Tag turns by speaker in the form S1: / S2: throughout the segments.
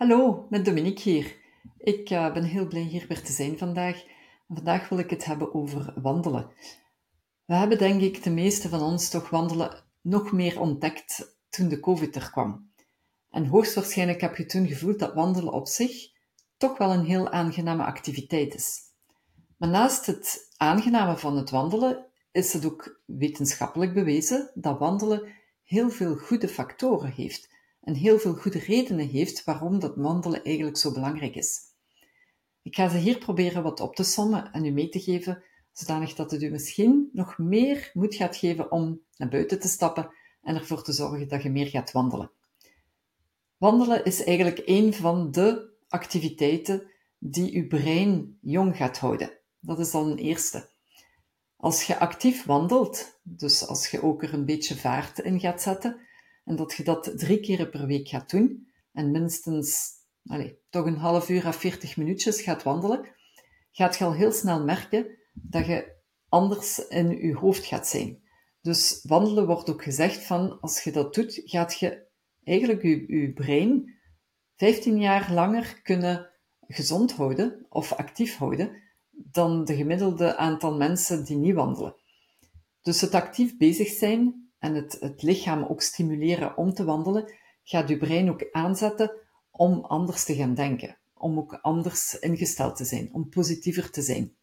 S1: Hallo, met Dominique hier. Ik uh, ben heel blij hier weer te zijn vandaag. vandaag wil ik het hebben over wandelen. We hebben denk ik de meeste van ons toch wandelen nog meer ontdekt toen de COVID er kwam. En hoogstwaarschijnlijk heb je toen gevoeld dat wandelen op zich toch wel een heel aangename activiteit is. Maar naast het aangename van het wandelen is het ook wetenschappelijk bewezen dat wandelen heel veel goede factoren heeft en heel veel goede redenen heeft waarom dat wandelen eigenlijk zo belangrijk is. Ik ga ze hier proberen wat op te sommen en u mee te geven, zodanig dat het u misschien nog meer moed gaat geven om naar buiten te stappen en ervoor te zorgen dat je meer gaat wandelen. Wandelen is eigenlijk een van de activiteiten die uw brein jong gaat houden. Dat is dan een eerste. Als je actief wandelt, dus als je ook er een beetje vaart in gaat zetten, en dat je dat drie keer per week gaat doen en minstens allez, toch een half uur à 40 minuutjes gaat wandelen, gaat je al heel snel merken dat je anders in je hoofd gaat zijn. Dus wandelen wordt ook gezegd van, als je dat doet, gaat je eigenlijk je, je brein 15 jaar langer kunnen gezond houden of actief houden dan de gemiddelde aantal mensen die niet wandelen. Dus het actief bezig zijn en het, het lichaam ook stimuleren om te wandelen, gaat je brein ook aanzetten om anders te gaan denken, om ook anders ingesteld te zijn, om positiever te zijn.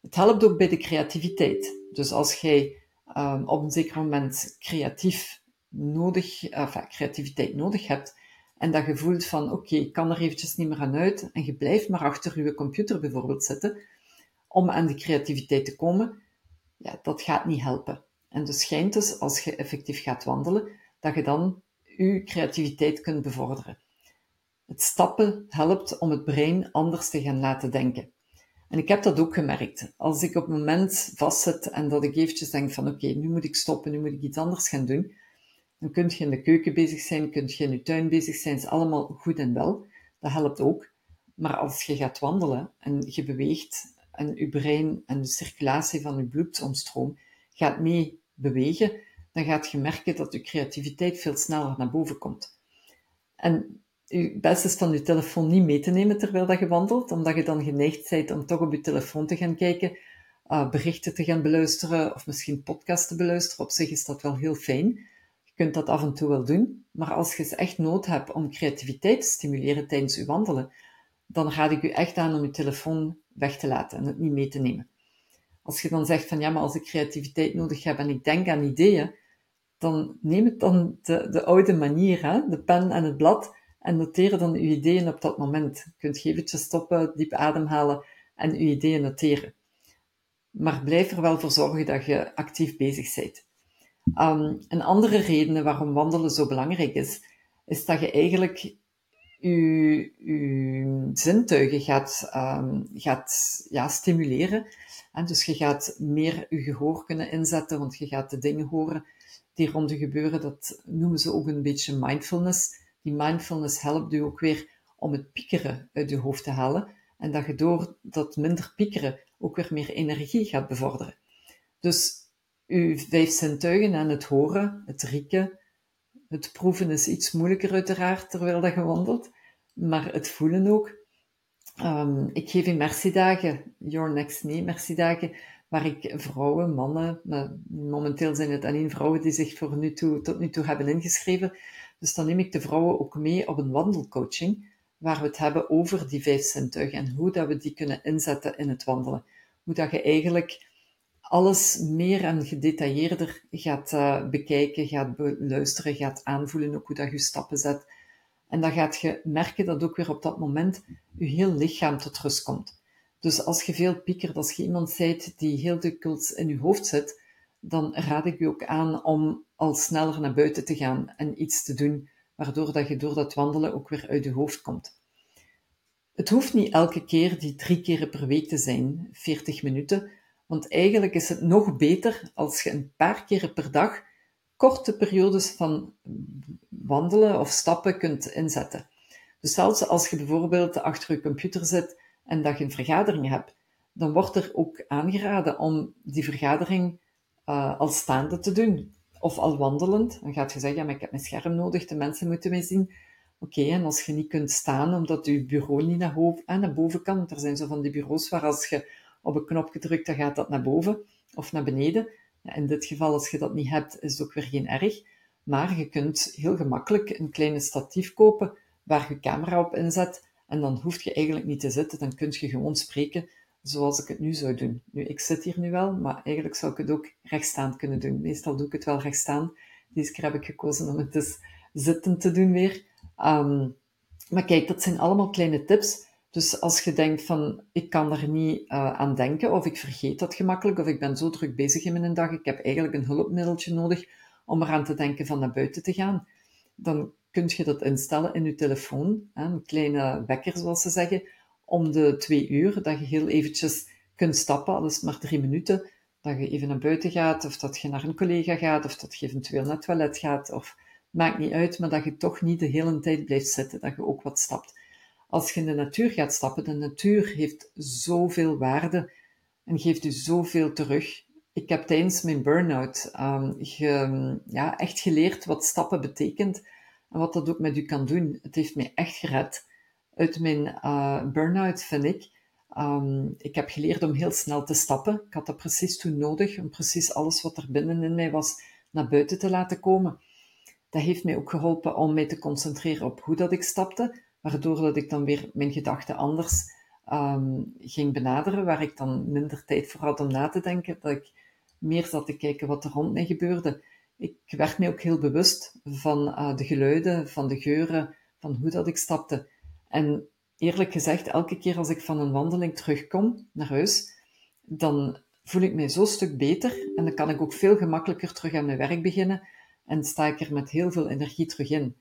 S1: Het helpt ook bij de creativiteit. Dus als jij um, op een zeker moment creatief nodig, enfin, creativiteit nodig hebt, en dat je van, oké, ik kan er eventjes niet meer aan uit, en je blijft maar achter je computer bijvoorbeeld zitten, om aan de creativiteit te komen, ja, dat gaat niet helpen. En dus schijnt dus, als je effectief gaat wandelen, dat je dan je creativiteit kunt bevorderen. Het stappen helpt om het brein anders te gaan laten denken. En ik heb dat ook gemerkt. Als ik op een moment vastzit en dat ik eventjes denk van oké, nu moet ik stoppen, nu moet ik iets anders gaan doen, dan kun je in de keuken bezig zijn, kun je in je tuin bezig zijn, is allemaal goed en wel. Dat helpt ook. Maar als je gaat wandelen en je beweegt en je brein en de circulatie van je bloedsomstroom gaat mee bewegen, dan gaat je merken dat je creativiteit veel sneller naar boven komt. En het beste is dan je telefoon niet mee te nemen terwijl dat je wandelt, omdat je dan geneigd bent om toch op je telefoon te gaan kijken, uh, berichten te gaan beluisteren of misschien podcasts te beluisteren. Op zich is dat wel heel fijn. Je kunt dat af en toe wel doen, maar als je echt nood hebt om creativiteit te stimuleren tijdens je wandelen, dan raad ik u echt aan om je telefoon weg te laten en het niet mee te nemen. Als je dan zegt van ja, maar als ik creativiteit nodig heb en ik denk aan ideeën, dan neem het dan de, de oude manier, hè? de pen en het blad, en noteer dan uw ideeën op dat moment. Je kunt eventjes stoppen, diep ademhalen en uw ideeën noteren. Maar blijf er wel voor zorgen dat je actief bezig bent. Um, een andere reden waarom wandelen zo belangrijk is, is dat je eigenlijk je, zintuigen gaat, um, gaat ja, stimuleren. Dus je gaat meer je gehoor kunnen inzetten, want je gaat de dingen horen die rond je gebeuren. Dat noemen ze ook een beetje mindfulness. Die mindfulness helpt je ook weer om het piekeren uit je hoofd te halen. En dat je door dat minder piekeren ook weer meer energie gaat bevorderen. Dus uw vijf zintuigen en het horen, het rieken, het proeven is iets moeilijker uiteraard terwijl dat je maar het voelen ook. Um, ik geef in Merci-dagen, Your Next Me Merci-dagen, waar ik vrouwen, mannen, momenteel zijn het alleen vrouwen die zich voor nu toe, tot nu toe hebben ingeschreven. Dus dan neem ik de vrouwen ook mee op een wandelcoaching, waar we het hebben over die vijf zintuigen en hoe dat we die kunnen inzetten in het wandelen. Hoe dat je eigenlijk alles meer en gedetailleerder gaat uh, bekijken, gaat beluisteren, gaat aanvoelen, ook hoe dat je stappen zet en dan gaat je merken dat ook weer op dat moment je heel lichaam tot rust komt. Dus als je veel piekert, als je iemand bent die heel dikwijls in je hoofd zit, dan raad ik je ook aan om al sneller naar buiten te gaan en iets te doen, waardoor dat je door dat wandelen ook weer uit je hoofd komt. Het hoeft niet elke keer die drie keer per week te zijn, 40 minuten, want eigenlijk is het nog beter als je een paar keer per dag korte periodes van wandelen of stappen kunt inzetten. Dus zelfs als je bijvoorbeeld achter je computer zit en dat je een vergadering hebt, dan wordt er ook aangeraden om die vergadering uh, al staande te doen of al wandelend. Dan gaat je zeggen, ja, maar ik heb mijn scherm nodig, de mensen moeten mij zien. Oké, en als je niet kunt staan omdat je bureau niet naar boven, eh, naar boven kan, er zijn zo van die bureaus waar als je op een knopje drukt, dan gaat dat naar boven of naar beneden. In dit geval, als je dat niet hebt, is het ook weer geen erg. Maar je kunt heel gemakkelijk een kleine statief kopen waar je camera op inzet en dan hoef je eigenlijk niet te zitten, dan kun je gewoon spreken zoals ik het nu zou doen. Nu, ik zit hier nu wel, maar eigenlijk zou ik het ook rechtstaand kunnen doen. Meestal doe ik het wel rechtstaan. Deze keer heb ik gekozen om het dus zitten te doen weer. Ehm, maar kijk, dat zijn allemaal kleine tips. Dus als je denkt van, ik kan er niet uh, aan denken, of ik vergeet dat gemakkelijk, of ik ben zo druk bezig in mijn dag, ik heb eigenlijk een hulpmiddeltje nodig om eraan te denken van naar buiten te gaan, dan kun je dat instellen in je telefoon, een kleine wekker zoals ze zeggen, om de twee uur, dat je heel eventjes kunt stappen, al is maar drie minuten, dat je even naar buiten gaat, of dat je naar een collega gaat, of dat je eventueel naar het toilet gaat, of maakt niet uit, maar dat je toch niet de hele tijd blijft zitten, dat je ook wat stapt. Als je in de natuur gaat stappen, de natuur heeft zoveel waarde en geeft u zoveel terug. Ik heb tijdens mijn burn-out um, ja, echt geleerd wat stappen betekent en wat dat ook met u kan doen. Het heeft mij echt gered uit mijn uh, burn-out, vind ik. Um, ik heb geleerd om heel snel te stappen. Ik had dat precies toen nodig, om precies alles wat er binnen in mij was naar buiten te laten komen. Dat heeft mij ook geholpen om mij te concentreren op hoe dat ik stapte, waardoor dat ik dan weer mijn gedachten anders um, ging benaderen, waar ik dan minder tijd voor had om na te denken, dat ik meer zat te kijken wat er rond mij gebeurde. Ik werd mij ook heel bewust van uh, de geluiden, van de geuren, van hoe dat ik stapte. En eerlijk gezegd, elke keer als ik van een wandeling terugkom naar huis, dan voel ik mij zo'n stuk beter en dan kan ik ook veel gemakkelijker terug aan mijn werk beginnen en sta ik er met heel veel energie terug in.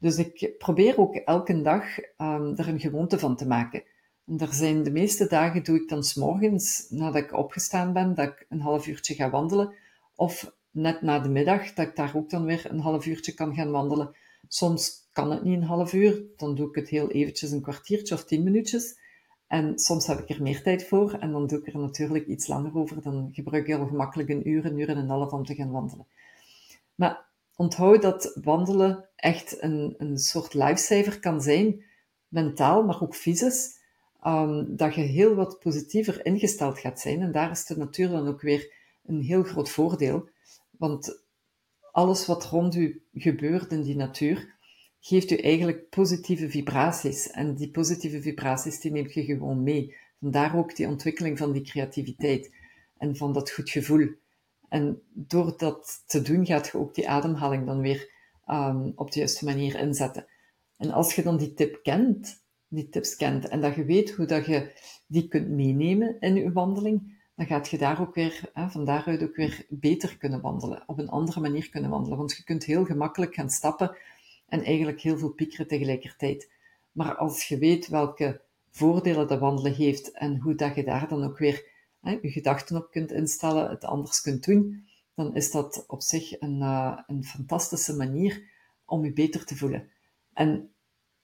S1: Dus ik probeer ook elke dag um, er een gewoonte van te maken. En zijn de meeste dagen doe ik dan s'morgens, nadat ik opgestaan ben, dat ik een half uurtje ga wandelen. Of net na de middag, dat ik daar ook dan weer een half uurtje kan gaan wandelen. Soms kan het niet een half uur, dan doe ik het heel eventjes een kwartiertje of tien minuutjes. En soms heb ik er meer tijd voor en dan doe ik er natuurlijk iets langer over. Dan gebruik ik heel gemakkelijk een uur, een uur en een half om te gaan wandelen. Maar onthoud dat wandelen echt een, een soort lifesaver kan zijn, mentaal, maar ook fysisch. Um, dat je heel wat positiever ingesteld gaat zijn. En daar is de natuur dan ook weer een heel groot voordeel. Want alles wat rond u gebeurt in die natuur, geeft u eigenlijk positieve vibraties. En die positieve vibraties, die neemt je gewoon mee. Vandaar ook die ontwikkeling van die creativiteit en van dat goed gevoel. En door dat te doen, gaat je ook die ademhaling dan weer um, op de juiste manier inzetten. En als je dan die tip kent, die tips kent, en dat je weet hoe dat je die kunt meenemen in je wandeling, dan gaat je daar ook weer, hè, van daaruit ook weer beter kunnen wandelen, op een andere manier kunnen wandelen. Want je kunt heel gemakkelijk gaan stappen en eigenlijk heel veel piekeren tegelijkertijd. Maar als je weet welke voordelen de wandelen heeft en hoe dat je daar dan ook weer hè, je gedachten op kunt instellen, het anders kunt doen, dan is dat op zich een, uh, een fantastische manier om je beter te voelen. En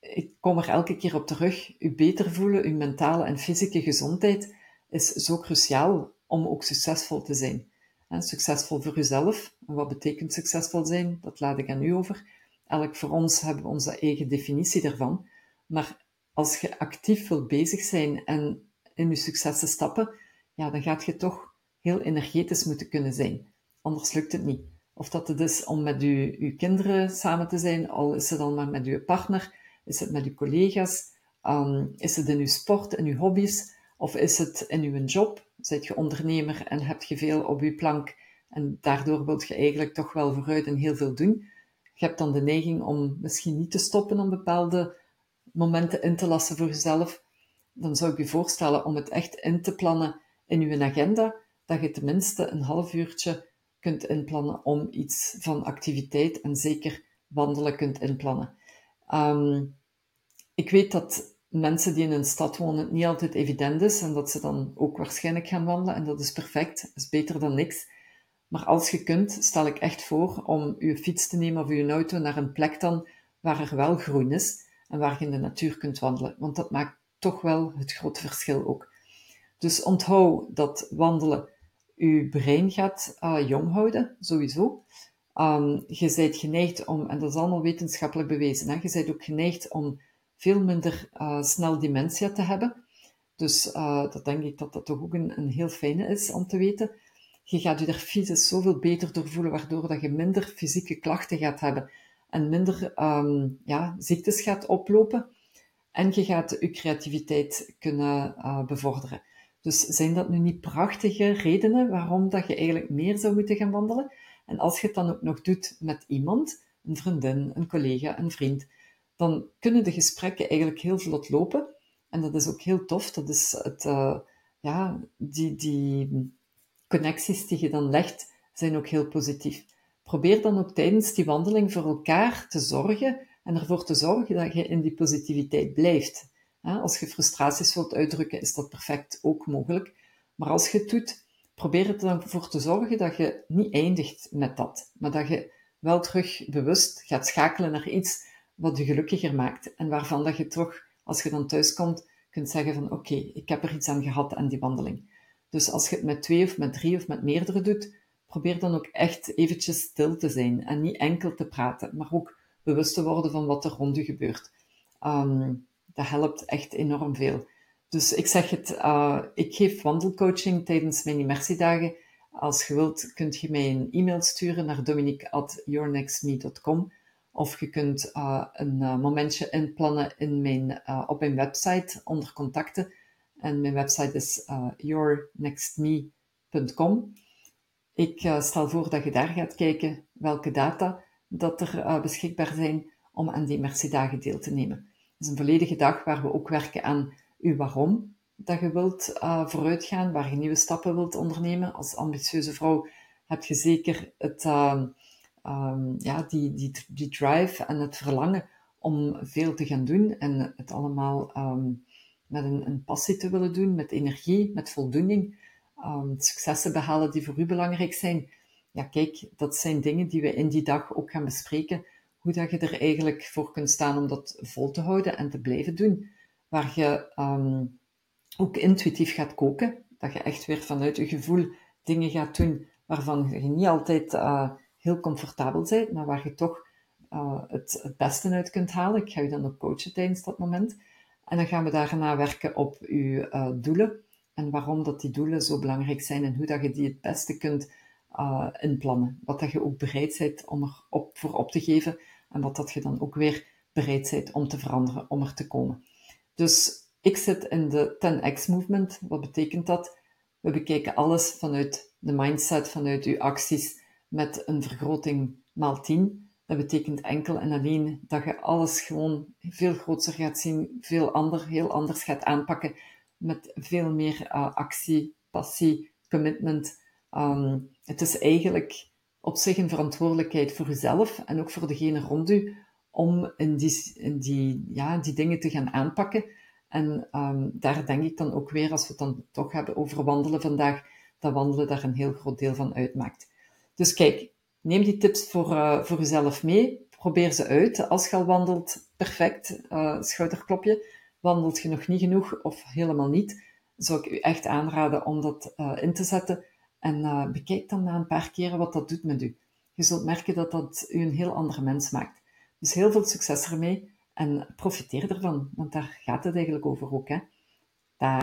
S1: ik kom er elke keer op terug, je beter voelen, je mentale en fysieke gezondheid is zo cruciaal om ook succesvol te zijn. En succesvol voor jezelf. En wat betekent succesvol zijn? Dat laat ik aan u over. Elk voor ons hebben we onze eigen definitie daarvan. Maar als je actief wil bezig zijn en in je successen stappen, ja, dan gaat je toch heel energetisch moeten kunnen zijn. Anders lukt het niet. Of dat het is om met je, uw kinderen samen te zijn, al is het dan maar met uw partner, is het met uw collega's, um, is het in uw sport, in uw hobby's, of is het in uw job? Zijt je ondernemer en heb je veel op uw plank en daardoor wilt je eigenlijk toch wel vooruit en heel veel doen. Je hebt dan de neiging om misschien niet te stoppen om bepaalde momenten in te lassen voor jezelf. Dan zou ik je voorstellen om het echt in te plannen in uw agenda, dat je tenminste een half uurtje kunt inplannen om iets van activiteit en zeker wandelen kunt inplannen. Um, ik weet dat mensen die in een stad wonen niet altijd evident is en dat ze dan ook waarschijnlijk gaan wandelen en dat is perfect, dat is beter dan niks. Maar als je kunt, stel ik echt voor om je fiets te nemen of je auto naar een plek dan waar er wel groen is en waar je in de natuur kunt wandelen, want dat maakt toch wel het grote verschil ook. Dus onthoud dat wandelen je brein gaat uh, jong houden, sowieso. Um, je bent geneigd om, en dat is allemaal wetenschappelijk bewezen, hè, je bent ook geneigd om veel minder uh, snel dementia te hebben. Dus uh, dat denk ik dat dat toch ook een, een heel fijne is om te weten. Je gaat je er fysisch zoveel beter door voelen, waardoor dat je minder fysieke klachten gaat hebben en minder um, ja, ziektes gaat oplopen. En je gaat je creativiteit kunnen bevorderen. Dus zijn dat nu niet prachtige redenen waarom dat je eigenlijk meer zou moeten gaan wandelen? En als je het dan ook nog doet met iemand, een vriendin, een collega, een vriend, dan kunnen de gesprekken eigenlijk heel vlot lopen. En dat is ook heel tof. Dat is het, uh, ja, die, die connecties die je dan legt, zijn ook heel positief. Probeer dan ook tijdens die wandeling voor elkaar te zorgen en ervoor te zorgen dat je in die positiviteit blijft. Als je frustraties wilt uitdrukken, is dat perfect ook mogelijk. Maar als je het doet, probeer er dan voor te zorgen dat je niet eindigt met dat, maar dat je wel terug bewust gaat schakelen naar iets wat je gelukkiger maakt en waarvan dat je toch, als je dan thuis komt, kunt zeggen van oké, ik heb er iets aan gehad aan die wandeling. Dus als je het met twee of met drie of met meerdere doet, probeer dan ook echt eventjes stil te zijn en niet enkel te praten, maar ook bewust te worden van wat er rond je gebeurt. Um, dat helpt echt enorm veel. Dus ik zeg het, uh, ik geef wandelcoaching tijdens mijn immersiedagen. Als je wilt, kunt je mij een e-mail sturen naar dominique@yournextme.com of je kunt uh, een uh, momentje inplannen in mijn, op mijn website onder contacten. En mijn website is yournextme.com. Ik stel voor dat je daar gaat kijken welke data dat er beschikbaar zijn om aan die immersiedagen deel te nemen. Is een volledige dag waar we ook werken aan uw waarom dat je wilt uh, vooruitgaan, waar je nieuwe stappen wilt ondernemen. Als ambitieuze vrouw heb je zeker het, uh, um, ja, die, die, die drive en het verlangen om veel te gaan doen en het allemaal um, met een, een, passie te willen doen, met energie, met voldoening, successen behalen die voor u belangrijk zijn. Ja, kijk, dat zijn dingen die we in die dag ook gaan bespreken. Hoe dat je er eigenlijk voor kunt staan om dat vol te houden en te blijven doen waar je um, ook intuïtief gaat koken. Dat je echt weer vanuit je gevoel dingen gaat doen waarvan je niet altijd uh, heel comfortabel bent, maar waar je toch uh, het, beste uit kunt halen. Ik ga je dan ook coachen tijdens dat moment. En dan gaan we daarna werken op je uh, doelen en waarom dat die doelen zo belangrijk zijn en hoe dat je die het beste kunt uh, inplannen. Wat dat je ook bereid bent om er op, voor op te geven en wat dat je dan ook weer bereid bent om te veranderen, om er te komen. Dus ik zit in de 10x movement. Wat betekent dat? We bekijken alles vanuit de mindset, vanuit uw acties met een vergroting maal 10. Dat betekent enkel en alleen dat je alles gewoon veel groter gaat zien, veel ander, heel anders gaat aanpakken, met veel meer uh, actie, passie, commitment. Um, het is eigenlijk op zich een verantwoordelijkheid voor jezelf en ook voor degene rond u om in die, in die, ja, die dingen te gaan aanpakken. En um, daar denk ik dan ook weer, als we het dan toch hebben over wandelen vandaag, dat wandelen daar een heel groot deel van uitmaakt. Dus kijk, neem die tips voor, uh, voor jezelf mee. Probeer ze uit. Als je al wandelt, perfect, uh, schouderklopje. Wandelt je nog niet genoeg of helemaal niet, zou ik u echt aanraden om dat uh, in te zetten. En bekijk dan na een paar keren wat dat doet met u. Je zult merken dat dat u een heel andere mens maakt. Dus heel veel succes ermee en profiteer ervan, want daar gaat het eigenlijk over ook. Hè?